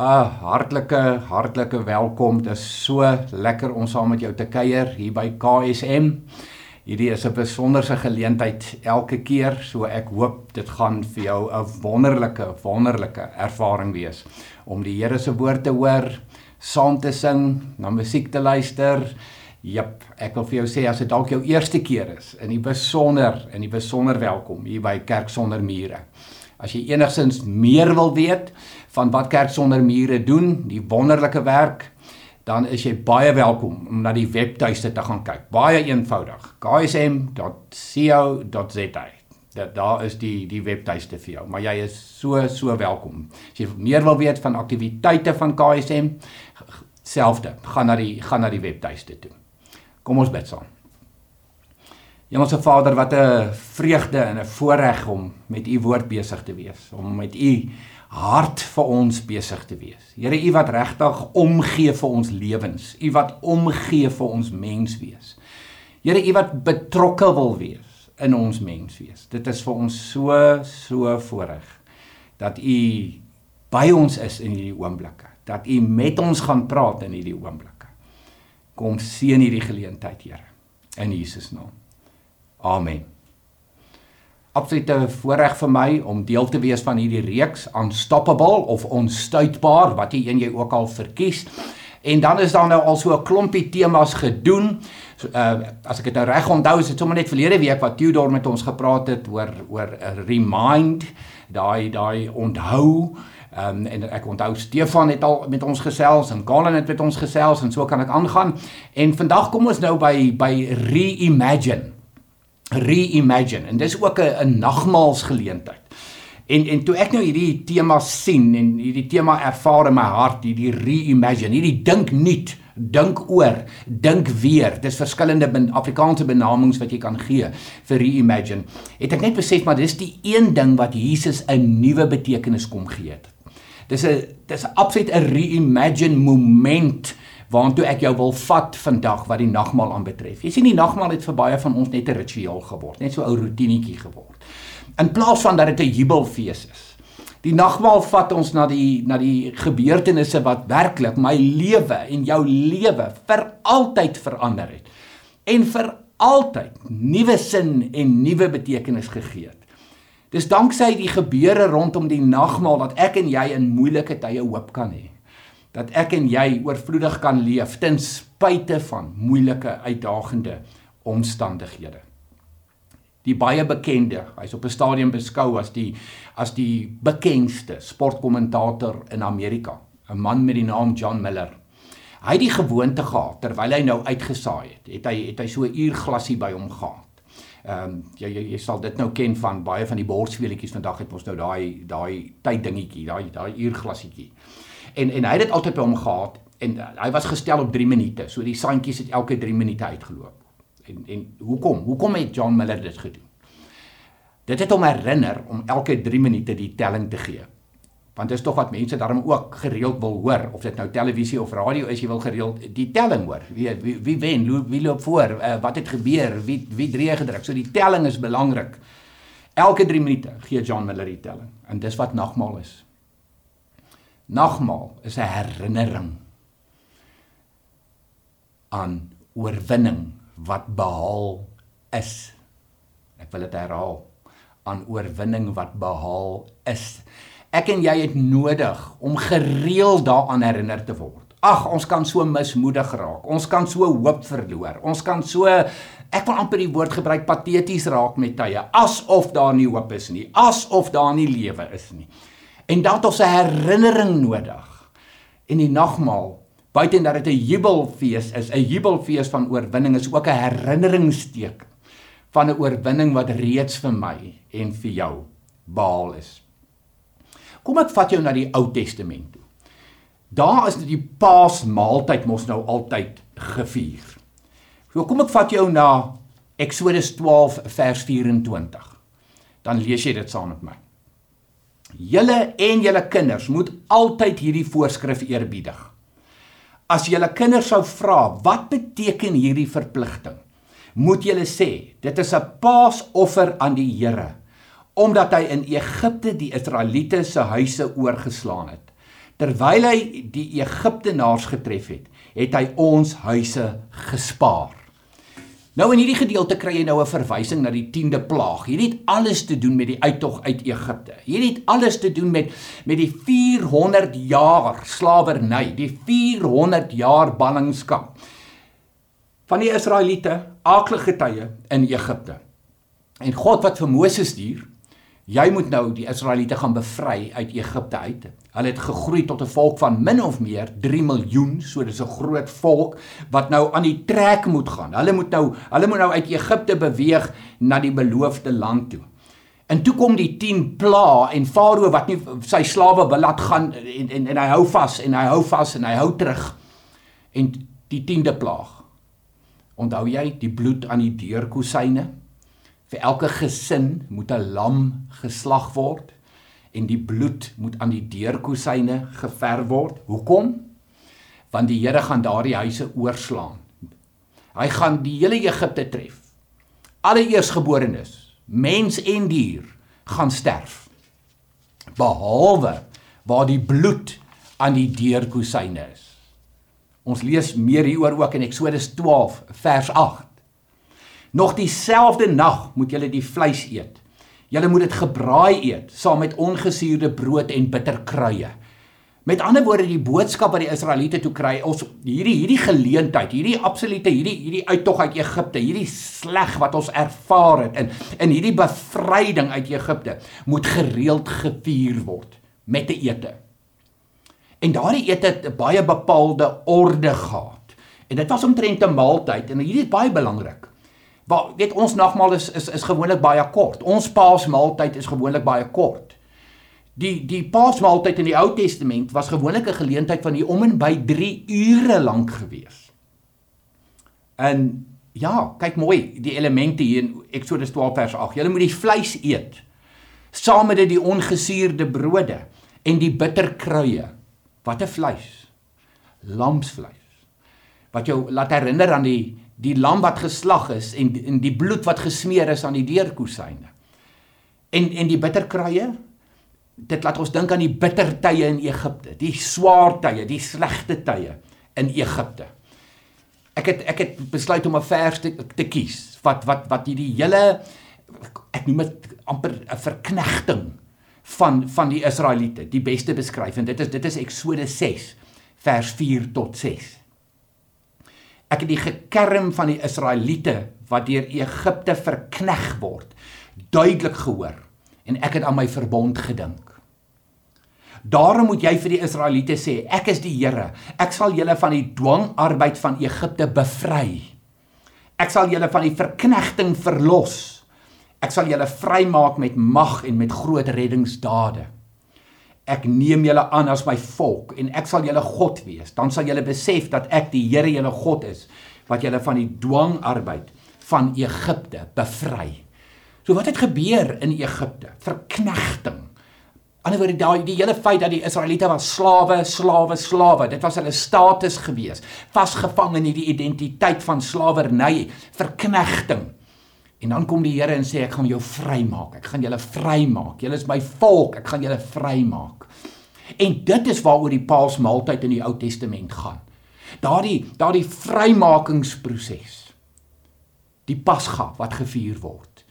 'n Hartlike hartlike welkom. Dit is so lekker om saam met jou te kuier hier by KSM. Hierdie is 'n besonderse geleentheid elke keer, so ek hoop dit gaan vir jou 'n wonderlike wonderlike ervaring wees om die Here se woord te hoor, saam te sing, na musiek te luister. Jep, ek wil vir jou sê as dit dalk jou eerste keer is, in die besonder en die besonder welkom hier by Kerk sonder mure. As jy enigsins meer wil weet van wat Kerk sonder mure doen, die wonderlike werk, dan is jy baie welkom om na die webtuiste te gaan kyk. Baie eenvoudig. ksm.co.za. Dat daar is die die webtuiste vir jou, maar jy is so so welkom. As jy meer wil weet van aktiwiteite van KSM, selfde, gaan na die gaan na die webtuiste toe. Kom ons bid saam. Hemelse Vader, wat 'n vreugde en 'n voorreg om met u woord besig te wees, om met u hart vir ons besig te wees. Here, u wat regtig omgee vir ons lewens, u wat omgee vir ons mens wees. Here, u wat betrokke wil wees in ons mens wees. Dit is vir ons so so voorreg dat u by ons is in hierdie oomblikke, dat u met ons gaan praat in hierdie oomblikke. Kom seën hierdie geleentheid, Here, in Jesus naam. Amen. Absolute voorreg vir my om deel te wees van hierdie reeks Unstoppable of Onstuitbaar, wat jy een jy ook al verkies. En dan is daar nou al so 'n klompie temas gedoen. So, uh as ek dit nou reg onthou, is dit sommer net verlede week wat Theodor met ons gepraat het oor oor 'n remind, daai daai onthou. Um, en ek onthou Stefan het al met ons gesels en Colin het met ons gesels en so kan ek aangaan. En vandag kom ons nou by by reimagine reimagine en dis ook 'n 'n nagmaalsgeleentheid. En en toe ek nou hierdie tema sien en hierdie tema ervaar in my hart, hierdie reimagine, hierdie dink nuut, dink oor, dink weer. Dis verskillende Afrikaanse benamings wat jy kan gee vir reimagine. Het ek net besef maar dis die een ding wat Jesus 'n nuwe betekenis kom gee het. Dis 'n dis 'n reimagine moment waantoe ek jou wil vat vandag wat die nagmaal aanbetref. Jy sien die nagmaal het vir baie van ons net 'n ritueel geword, net so 'n ou rotinetjie geword. In plaas van dat dit 'n jubelfees is. Die nagmaal vat ons na die na die gebeurtenisse wat werklik my lewe en jou lewe vir altyd verander het en vir altyd nuwe sin en nuwe betekenis gegee het. Dis danksy die gebeure rondom die nagmaal dat ek en jy in moeilike tye hoop kan hê dat ek en jy oorvloedig kan leef ten spyte van moeilike uitdagende omstandighede. Die baie bekende, hy's op 'n stadium beskou as die as die bekendste sportkommentator in Amerika, 'n man met die naam John Miller. Hy het die gewoonte gehad terwyl hy nou uitgesaai het, het hy het hy so 'n uur glasie by hom gehad. Ehm um, jy, jy jy sal dit nou ken van baie van die borsveletjies vandag het ons nou daai daai tyd dingetjie, daai daai uur glasietjie. En en hy het dit altyd by hom gehad en uh, hy was gestel op 3 minute. So die sandjies het elke 3 minute uitgeloop. En en hoekom? Hoekom het John Miller dit gedoen? Dit het hom herinner om elke 3 minute die telling te gee. Want dit is tog wat mense daarom ook gereeld wil hoor of dit nou televisie of radio is, jy wil gereeld die telling hoor. Wie wie, wie wen, wie loop voor, uh, wat het gebeur, wie wie drie gedruk. So die telling is belangrik. Elke 3 minute gee John Miller die telling. En dis wat nagmaal is. Nagmaal is 'n herinnering aan oorwinning wat behaal is. Ek wil dit herhaal. Aan oorwinning wat behaal is. Ek en jy het nodig om gereeld daaraan herinner te word. Ag, ons kan so mismoedig raak. Ons kan so hoop verloor. Ons kan so ek wil amper die woord gebruik pateties raak met tye, asof daar nie hoop is nie, asof daar nie lewe is nie. En dan het ons 'n herinnering nodig. En die nagmaal, buiten dat dit 'n jubelfees is, 'n jubelfees van oorwinning is ook 'n herinneringsteek van 'n oorwinning wat reeds vir my en vir jou behaal is. Kom ek vat jou na die Ou Testament toe. Daar is die Paasmaaltyd mos nou altyd gevier. So kom ek vat jou na Eksodus 12 vers 24. Dan lees jy dit saam met my. Julle en julle kinders moet altyd hierdie voorskrif eerbiedig. As julle kinders sou vra, wat beteken hierdie verpligting? Moet julle sê, dit is 'n paasoffer aan die Here, omdat hy in Egipte die Israeliete se huise oorgeslaan het. Terwyl hy die Egiptenaars getref het, het hy ons huise gespaar. Nou in hierdie gedeelte kry jy nou 'n verwysing na die 10de plaag. Hierdie het alles te doen met die uittog uit Egipte. Hierdie het alles te doen met met die 400 jaar slawerny, die 400 jaar ballingskap van die Israeliete, aaklige tye in Egipte. En God wat vir Moses stuur, jy moet nou die Israeliete gaan bevry uit Egipte uit. Hulle het gegroei tot 'n volk van min of meer 3 miljoen, so dis 'n groot volk wat nou aan die trek moet gaan. Hulle moet nou hulle moet nou uit Egipte beweeg na die beloofde land toe. En toe kom die 10 pla en Farao wat nie sy slawe wil laat gaan en en, en hy hou vas en hy hou vas en hy hou terug. En die 10de plaag. Onthou jy die bloed aan die deurkusyne? Vir elke gesin moet 'n lam geslag word en die bloed moet aan die deurkusyne geverf word. Hoekom? Want die Here gaan daardie huise oorslaan. Hy gaan die hele Egipte tref. Alle eersgeborenes, mens en dier, gaan sterf. Behalwe waar die bloed aan die deurkusyne is. Ons lees meer hieroor ook in Eksodus 12 vers 8. Nog dieselfde nag moet julle die vleis eet. Julle moet dit gebraai eet saam met ongesuurde brood en bitterkruie. Met ander woorde die boodskap wat die Israeliete toe kry, ons hierdie hierdie geleentheid, hierdie absolute hierdie hierdie uittog uit Egipte, hierdie sleg wat ons ervaar het in in hierdie bevryding uit Egipte moet gereeld gevier word met 'n ete. En daardie ete het 'n baie bepaalde orde gehad. En dit was omtrent 'n maaltyd en hierdie is baie belangrik. Waar weet ons nagmaal is is is gewoonlik baie kort. Ons Paasmaaltyd is gewoonlik baie kort. Die die Paasmaaltyd in die Ou Testament was gewoonlik 'n geleentheid van hier om en by 3 ure lank gewees. En ja, kyk mooi, die elemente hier in Eksodus 12 vers 8. Julle moet die vleis eet saam met die ongesuurde brode en die bitterkruie. Wat 'n vleis? Lamsvleis. Wat jou laat herinner aan die die lam wat geslag is en en die bloed wat gesmeer is aan die deurkusyne. En en die bitterkruie dit laat ons dink aan die bitter tye in Egipte, die swaar tye, die slegte tye in Egipte. Ek het ek het besluit om 'n vers te, te kies wat wat wat hierdie hele ek noem dit amper 'n verknegting van van die Israeliete die beste beskryf en dit is dit is Eksodus 6 vers 4 tot 6. Ek het die gekerm van die Israeliete wat deur Egipte verkneg word duidelik gehoor en ek het aan my verbond gedink. Daarom moet jy vir die Israeliete sê, ek is die Here. Ek sal julle van die dwangarbeid van Egipte bevry. Ek sal julle van die verknegting verlos. Ek sal julle vrymaak met mag en met groot reddingsdade. Ek neem julle aan as my volk en ek sal julle God wees. Dan sal julle besef dat ek die Here julle God is wat julle van die dwangarbeid van Egipte bevry. So wat het gebeur in Egipte? Verknegting. Anderswoorde daai die hele feit dat die Israeliete was slawe, slawe, slawe. Dit was hulle status gewees. Vasgevang in hierdie identiteit van slawerny, verknegting. En dan kom die Here en sê ek gaan jou vrymaak. Ek gaan julle vrymaak. Julle is my volk. Ek gaan julle vrymaak. En dit is waaroor die Paasmaaltyd in die Ou Testament gaan. Daardie daardie vrymakingsproses. Die Pasga wat gevier word.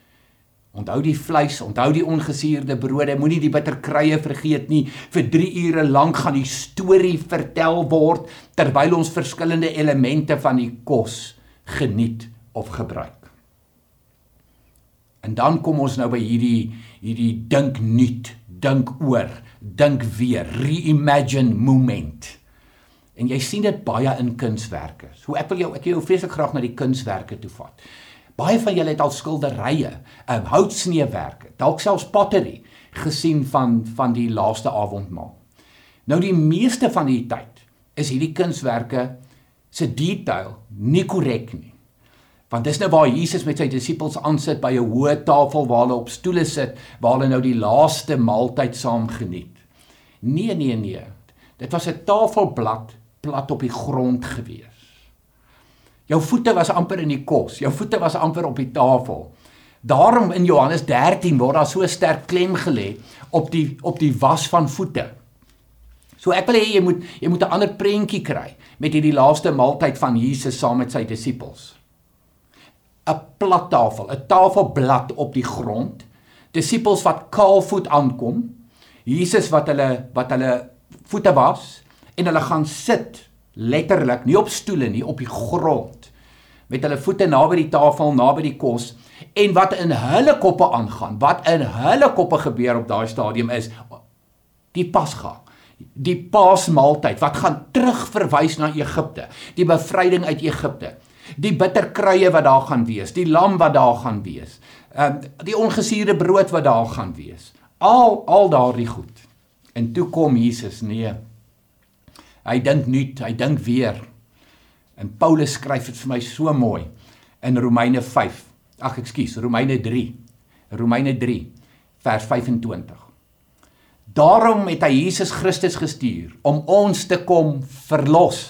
Onthou die vleis, onthou die ongesuurde brode, moenie die bitterkruie vergeet nie. Vir 3 ure lank gaan die storie vertel word terwyl ons verskillende elemente van die kos geniet of gebruik. En dan kom ons nou by hierdie hierdie dink nuut, dink oor, dink weer, reimagine moment. En jy sien dit baie in kunswerke. So ek wil jou ek wil jou vreeslik graag na die kunswerke toe vat. Baie van julle het al skilderye, um, houtsneewerke, dalk selfs pottery gesien van van die laaste avondmaal. Nou die meeste van die tyd is hierdie kunswerke se detail nie korrek nie. Want dis nou waar Jesus met sy disippels aansit by 'n hoë tafel waar hulle op stoele sit, waar hulle nou die laaste maaltyd saam geniet. Nee, nee, nee. Dit was 'n tafelblad plat op die grond gewees. Jou voete was amper in die kos, jou voete was amper op die tafel. Daarom in Johannes 13 word daar so sterk klem gelê op die op die was van voete. So ek wil hê jy moet jy moet 'n ander prentjie kry met hierdie laaste maaltyd van Jesus saam met sy disippels. 'n Plat tafel, 'n tafelblad op die grond. Disippels wat kaalvoet aankom. Jesus wat hulle wat hulle voete was en hulle gaan sit letterlik nie op stoele nie op die grond met hulle voete naby die tafel naby die kos en wat in hulle koppe aangaan wat in hulle koppe gebeur op daai stadium is die pasga die paasmaaltyd wat gaan terugverwys na Egipte die bevryding uit Egipte die bitterkruie wat daar gaan wees die lam wat daar gaan wees um, die ongesuurde brood wat daar gaan wees al al daardie goed en toe kom Jesus nee Hy dink nuut, hy dink weer. En Paulus skryf dit vir my so mooi in Romeine 5. Ag ekskuus, Romeine 3. Romeine 3 vers 25. Daarom het hy Jesus Christus gestuur om ons te kom verlos.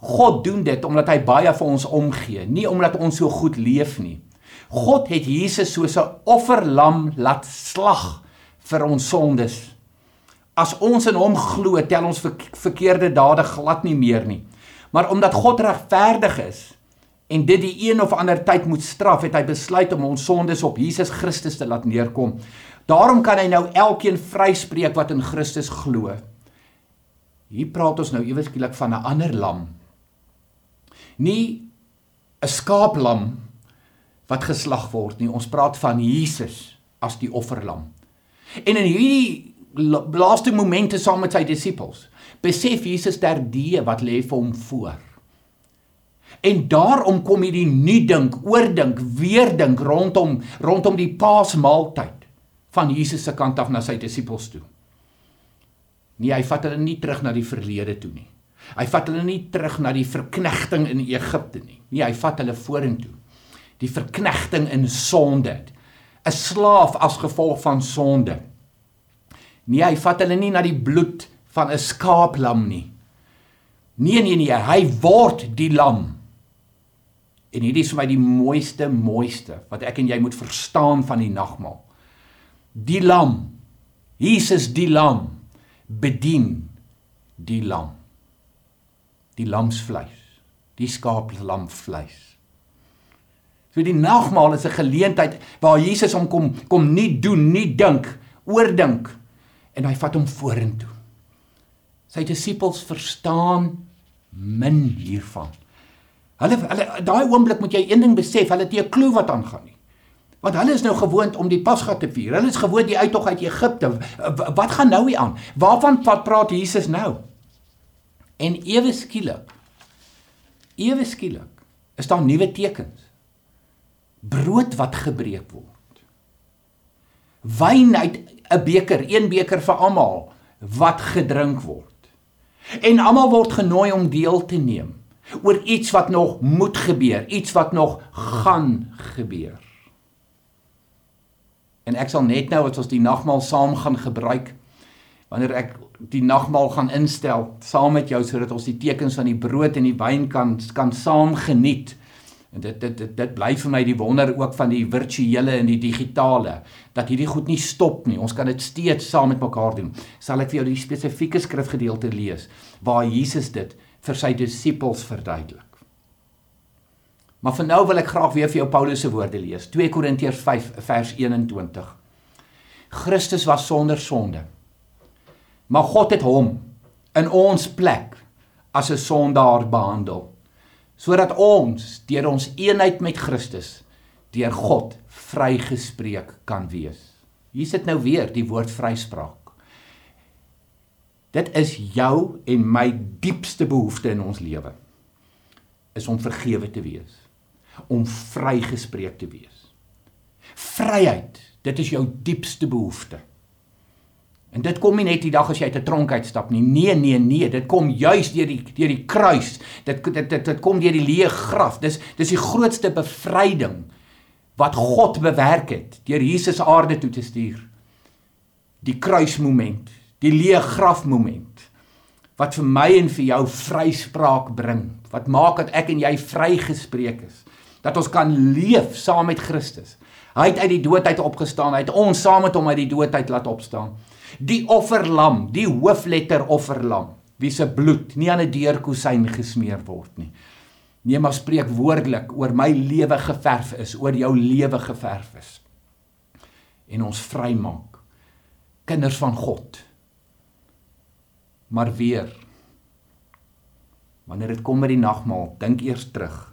God doen dit omdat hy baie vir ons omgee, nie omdat ons so goed leef nie. God het Jesus soos 'n offerlam laat slag vir ons sondes As ons in hom glo, tel ons verkeerde dade glad nie meer nie. Maar omdat God regverdig is en dit die een of ander tyd moet straf, het hy besluit om ons sondes op Jesus Christus te laat neerkom. Daarom kan hy nou elkeen vryspreek wat in Christus glo. Hier praat ons nou ewe skielik van 'n ander lam. Nie 'n skaaplam wat geslag word nie. Ons praat van Jesus as die offerlam. En in hierdie laaste momente saam met sy disippels, besef Jesus terdee wat lê vir hom voor. En daarom kom hierdie nuut dink, oordink, weer dink rondom rondom die Paasmaaltyd van Jesus se kant af na sy disippels toe. Nee, hy vat hulle nie terug na die verlede toe nie. Hy vat hulle nie terug na die verknegting in Egipte nie. Nee, hy vat hulle vorentoe. Die verknegting in sonde. 'n Slaaf as gevolg van sonde. Nee, hy vat hulle nie na die bloed van 'n skaaplam nie. Nee, nee, nee, hy word die lam. En hierdie is vir my die mooiste mooiste wat ek en jy moet verstaan van die nagmaal. Die lam. Jesus die lam bedien die lam. Die lamsvleis. Die skaaplamvleis. So die nagmaal is 'n geleentheid waar Jesus hom kom kom nie doen, nie dink, oordink en hy vat hom vorentoe. Sy disippels verstaan min hiervan. Hulle hulle daai oomblik moet jy een ding besef, hulle het nie 'n klou wat aangaan nie. Want hulle is nou gewoond om die Pasga te vier. Hulle is gewoond die uittog uit Egipte. Wat gaan nou hier aan? Waarvan praat Jesus nou? En ewe skielik ewe skielik is daar nuwe tekens. Brood wat gebreek word. Wyn uit 'n beker, een beker vir almal wat gedrink word. En almal word genooi om deel te neem oor iets wat nog moet gebeur, iets wat nog gaan gebeur. En ek sal net nou as ons die nagmaal saam gaan gebruik wanneer ek die nagmaal gaan instel saam met jou sodat ons die tekens van die brood en die wyn kan kan saam geniet. En dit dit dit, dit bly vir my die wonder ook van die virtuele en die digitale dat hierdie goed nie stop nie. Ons kan dit steeds saam met mekaar doen. Sal ek vir jou die spesifieke skrifgedeelte lees waar Jesus dit vir sy disippels verduidelik. Maar vir nou wil ek graag weer vir jou Paulus se woorde lees. 2 Korintiërs 5 vers 21. Christus was sonder sonde. Maar God het hom in ons plek as 'n sondaar behandel sodat ons deur ons eenheid met Christus deur God vrygespreek kan wees. Hier sit nou weer die woord vryspraak. Dit is jou en my diepste behoefte in ons lewe is om vergewe te wees, om vrygespreek te wees. Vryheid, dit is jou diepste behoefte. En dit kom nie net die dag as jy uit 'n tronk uitstap nie. Nee, nee, nee, dit kom juis deur die deur die kruis. Dit dit dit, dit kom deur die leë graf. Dis dis die grootste bevryding wat God bewerk het deur Jesus aarde toe te stuur. Die kruismoment, die leë grafmoment wat vir my en vir jou vryspraak bring. Wat maak dat ek en jy vrygespreek is. dat ons kan leef saam met Christus. Hy het uit die dood uit opgestaan. Hy het ons saam met hom uit die dood uit laat opstaan. Die offerlam, die hoofletter offerlam, wie se bloed nie aan 'n deurkusyn gesmeer word nie. Nee, maar spreek woordelik oor my lewe geverf is, oor jou lewe geverf is. En ons vrymaak. Kinders van God. Maar weer wanneer dit kom met die nagmaal, dink eers terug.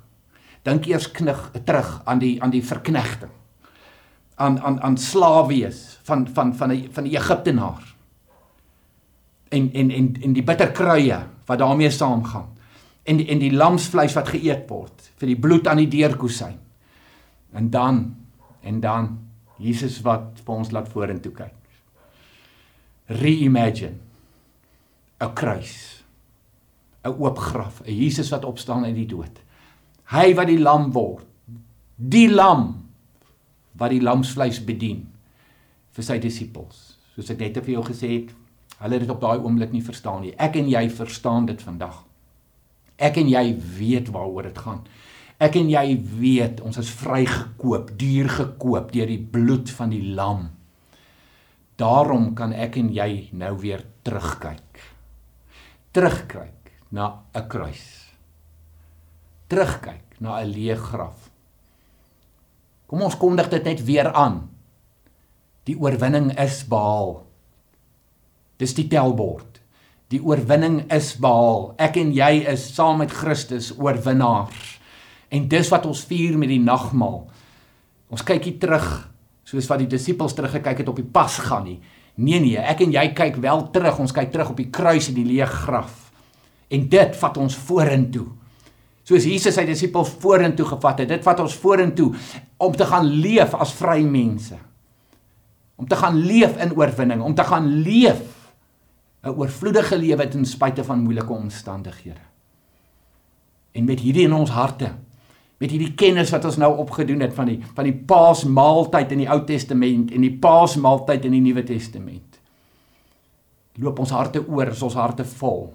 Dink eers knig terug aan die aan die verknegting. Aan aan aan slaaf wees van van van 'n van die Egiptenaar. En en en en die bitterkruie wat daarmee saamgaan. En die, en die lamsvleis wat geëet word vir die bloed aan die deurkusyn. En dan en dan Jesus wat vir ons laat vorentoe kyk. Reimagine 'n kruis. 'n oop graf, 'n Jesus wat opstaan uit die dood. Hy wat die lam word. Die lam wat die lamsvleis bedien vir sy disippels. Soos ek net vir jou gesê het, hulle het dit op daai oomblik nie verstaan nie. Ek en jy verstaan dit vandag. Ek en jy weet waaroor dit gaan. Ek en jy weet ons is vrygekoop, duur gekoop deur die bloed van die lam. Daarom kan ek en jy nou weer terugkyk. Terugkyk na 'n kruis. Terugkyk na 'n leë graf. Kom ons kondig dit net weer aan. Die oorwinning is behaal. Dis die telbord. Die oorwinning is behaal. Ek en jy is saam met Christus oorwinnaars. En dis wat ons vier met die nagmaal. Ons kyk hier terug soos wat die disippels teruggekyk het op die Pasga nie. Nee nee, ek en jy kyk wel terug. Ons kyk terug op die kruis en die leë graf. En dit vat ons vorentoe soos Jesus sy disippels vorentoe gevat het. Dit vat ons vorentoe om te gaan leef as vry mense. Om te gaan leef in oorwinning, om te gaan leef 'n oorvloedige lewe ten spyte van moeilike omstandighede. En met hierdie in ons harte, met hierdie kennis wat ons nou opgedoen het van die van die Paasmaaltyd in die Ou Testament en die Paasmaaltyd in die Nuwe Testament. Loop ons harte oor, is ons harte vol.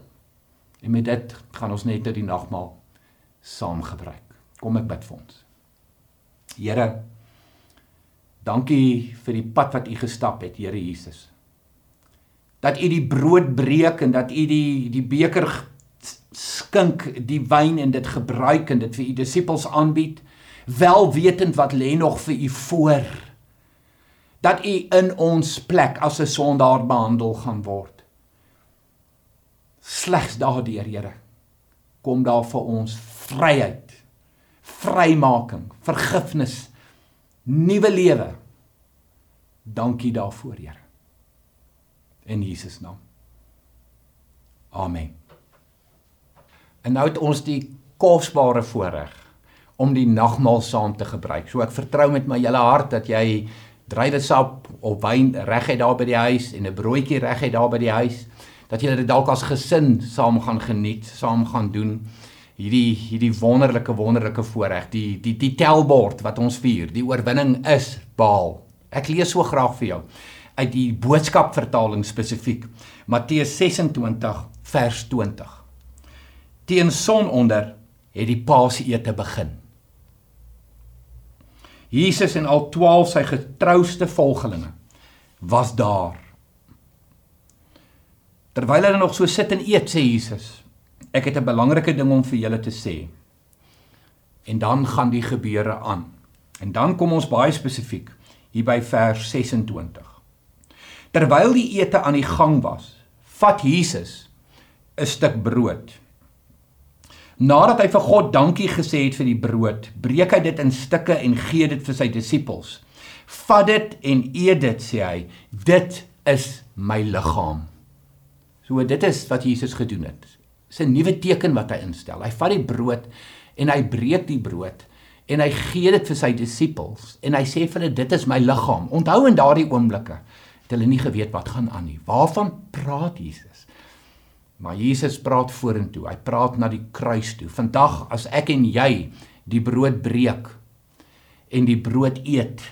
En met dit gaan ons net tot die nagmaal saam gebruik. Kom ek bid vir ons. Here, dankie vir die pad wat U gestap het, Here Jesus. Dat U die brood breek en dat U die die beker skink, die wyn en dit gebruik en dit vir U disippels aanbied, wel wetend wat lê nog vir U voor. Dat U in ons plek as 'n sondaar behandel gaan word. Slegs daardeur, Here, kom daar vir ons vryheid, vrymaking, vergifnis, nuwe lewe. Dankie daarvoor, Here. In Jesus naam. Amen. En nou het ons die kosbare voorreg om die nagmaal saam te gebruik. So ek vertrou met my hele hart dat jy druiwesap of wyn reg het daar by die huis en 'n broodjie reg het daar by die huis dat julle dit dalk as gesin saam gaan geniet, saam gaan doen hierdie hierdie wonderlike wonderlike voorreg die die die telbord wat ons vier die oorwinning is behaal. Ek lees so graag vir jou uit die boodskap vertaling spesifiek Matteus 26 vers 20 teen sononder het die paasete begin. Jesus en al 12 sy getrouste volgelinge was daar. Terwyl hulle nog so sit en eet sê Jesus Ek het 'n belangrike ding om vir julle te sê. En dan gaan die gebeure aan. En dan kom ons baie spesifiek hier by vers 26. Terwyl die ete aan die gang was, vat Jesus 'n stuk brood. Nadat hy vir God dankie gesê het vir die brood, breek hy dit in stukke en gee dit vir sy disippels. "Vat dit en eet dit," sê hy. "Dit is my liggaam." So dit is wat Jesus gedoen het. Dis 'n nuwe teken wat hy instel. Hy vat die brood en hy breek die brood en hy gee dit vir sy disippels en hy sê vir hulle dit is my liggaam. Onthou in daardie oomblikke het hulle nie geweet wat gaan aan nie. Waarvan praat Jesus? Maar Jesus praat vorentoe. Hy praat na die kruis toe. Vandag as ek en jy die brood breek en die brood eet,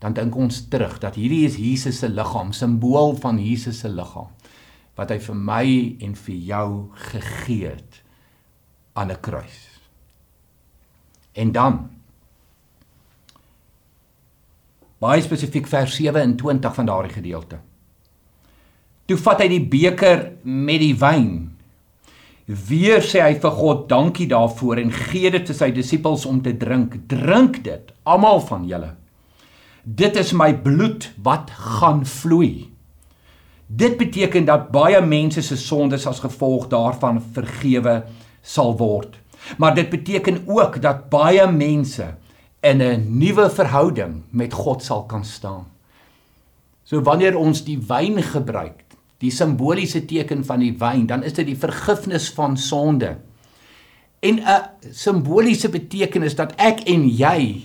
dan dink ons terug dat hierdie is Jesus se liggaam, simbool van Jesus se liggaam wat hy vir my en vir jou gegee het aan 'n kruis. En dan baie spesifiek vers 27 van daardie gedeelte. Toe vat hy die beker met die wyn. Weer sê hy vir God dankie daarvoor en gee dit vir sy disippels om te drink. Drink dit, almal van julle. Dit is my bloed wat gaan vloei Dit beteken dat baie mense se sondes as gevolg daarvan vergewe sal word. Maar dit beteken ook dat baie mense in 'n nuwe verhouding met God sal kan staan. So wanneer ons die wyn gebruik, die simboliese teken van die wyn, dan is dit die vergifnis van sonde. En 'n simboliese betekenis dat ek en jy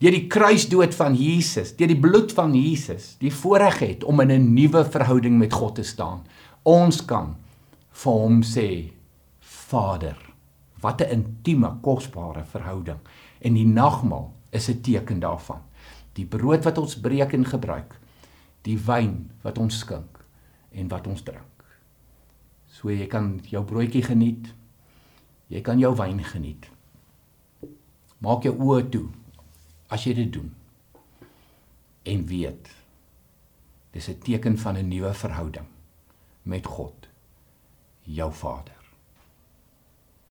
deur die kruisdood van Jesus, deur die bloed van Jesus, die voorreg het om in 'n nuwe verhouding met God te staan. Ons kan vir hom sê Vader. Wat 'n intieme, kosbare verhouding. En die nagmaal is 'n teken daarvan. Die brood wat ons breek en gebruik, die wyn wat ons skink en wat ons drink. So jy kan jou broodjie geniet. Jy kan jou wyn geniet. Maak jou oë toe as jy dit doen en weet dis 'n teken van 'n nuwe verhouding met God jou Vader